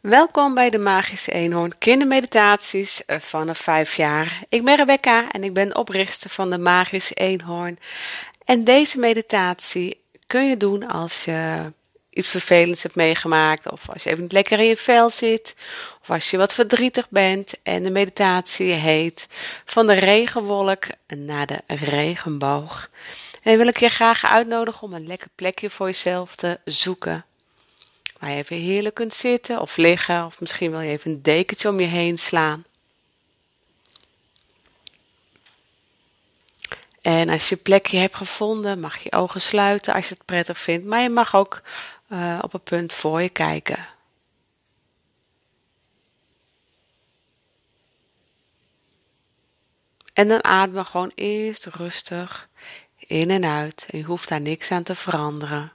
Welkom bij de Magische Eenhoorn Kindermeditaties eh, vanaf 5 jaar. Ik ben Rebecca en ik ben oprichter van de Magische Eenhoorn. En deze meditatie kun je doen als je iets vervelends hebt meegemaakt, of als je even niet lekker in je vel zit, of als je wat verdrietig bent. En de meditatie heet Van de regenwolk naar de regenboog. En wil ik je graag uitnodigen om een lekker plekje voor jezelf te zoeken. Waar je even heerlijk kunt zitten of liggen, of misschien wil je even een dekentje om je heen slaan. En als je plekje hebt gevonden, mag je ogen sluiten als je het prettig vindt, maar je mag ook uh, op een punt voor je kijken. En dan adem gewoon eerst rustig in en uit. Je hoeft daar niks aan te veranderen.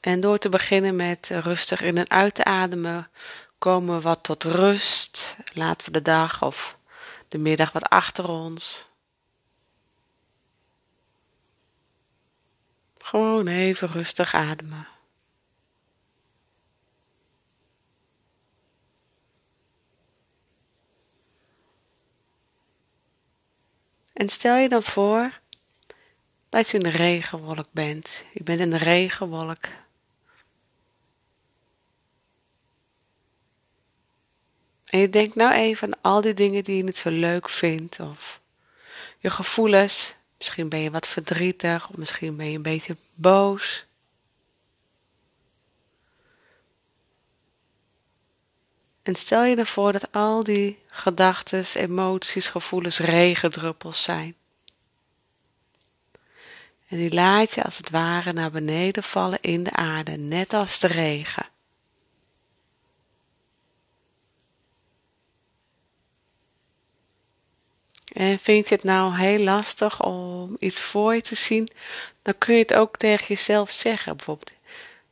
En door te beginnen met rustig in en uit te ademen, komen we wat tot rust. Laten we de dag of de middag wat achter ons. Gewoon even rustig ademen. En stel je dan voor dat je een regenwolk bent. Je bent een regenwolk. En je denkt nou even aan al die dingen die je niet zo leuk vindt, of je gevoelens. Misschien ben je wat verdrietig, of misschien ben je een beetje boos. En stel je ervoor dat al die gedachten, emoties, gevoelens regendruppels zijn. En die laat je als het ware naar beneden vallen in de aarde, net als de regen. En vind je het nou heel lastig om iets voor je te zien, dan kun je het ook tegen jezelf zeggen. Bijvoorbeeld,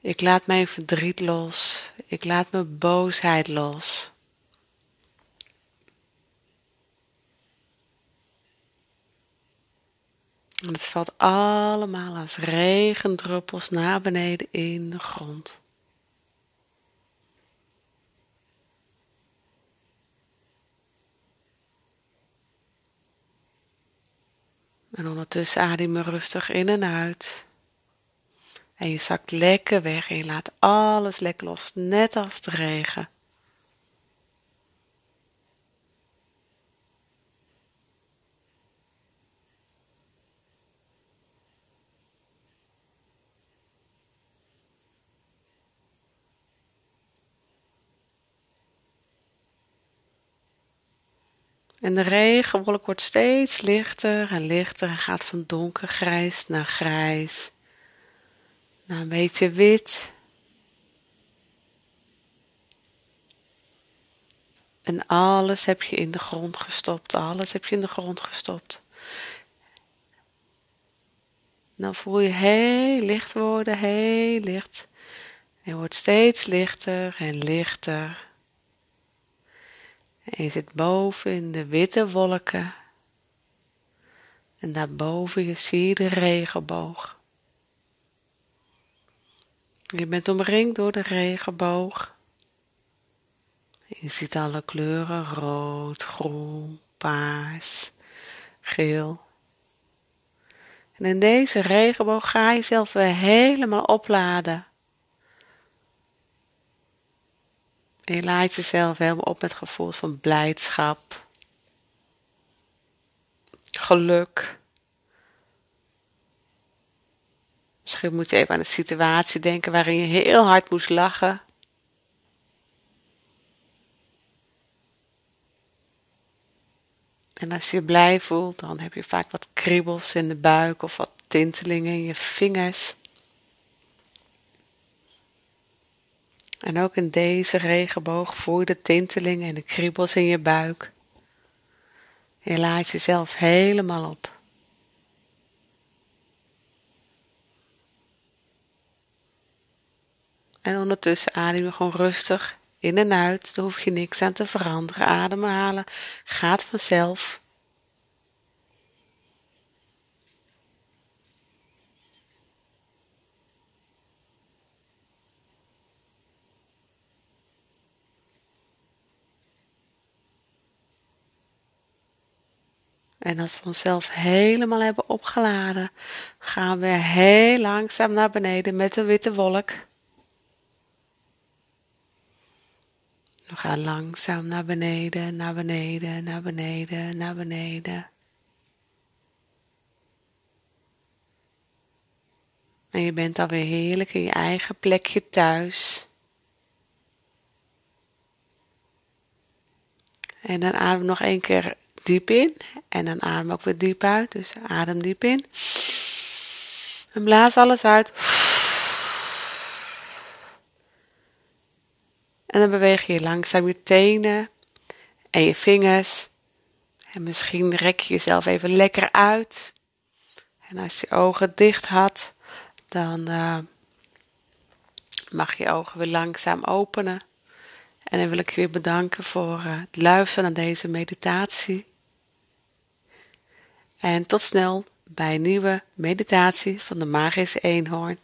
ik laat mijn verdriet los, ik laat mijn boosheid los. En het valt allemaal als regendruppels naar beneden in de grond. En ondertussen adem rustig in en uit. En je zakt lekker weg en je laat alles lekker los, net als de regen. En de regenwolk wordt steeds lichter en lichter en gaat van donkergrijs naar grijs, naar een beetje wit. En alles heb je in de grond gestopt, alles heb je in de grond gestopt. Dan voel je heel licht worden, heel licht. En wordt steeds lichter en lichter. Je zit boven in de witte wolken. En daarboven zie je de regenboog. Je bent omringd door de regenboog. Je ziet alle kleuren, rood, groen, paars, geel. En in deze regenboog ga je jezelf weer helemaal opladen. En je laat jezelf helemaal op met gevoel van blijdschap, geluk. Misschien moet je even aan een situatie denken waarin je heel hard moest lachen. En als je je blij voelt, dan heb je vaak wat kriebels in de buik of wat tintelingen in je vingers. En ook in deze regenboog voel je de tintelingen en de kriebels in je buik. Je laat jezelf helemaal op. En ondertussen adem je gewoon rustig in en uit. Daar hoef je niks aan te veranderen. Ademhalen gaat vanzelf. En als we onszelf helemaal hebben opgeladen, gaan we heel langzaam naar beneden met de witte wolk. We gaan langzaam naar beneden, naar beneden, naar beneden, naar beneden. En je bent alweer heerlijk in je eigen plekje thuis. En dan adem nog één keer diep in. En dan adem ook weer diep uit. Dus adem diep in. En blaas alles uit. En dan beweeg je langzaam je tenen en je vingers. En misschien rek je jezelf even lekker uit. En als je ogen dicht had, dan uh, mag je ogen weer langzaam openen. En dan wil ik je weer bedanken voor uh, het luisteren naar deze meditatie. En tot snel bij een nieuwe meditatie van de Magische Eenhoorn.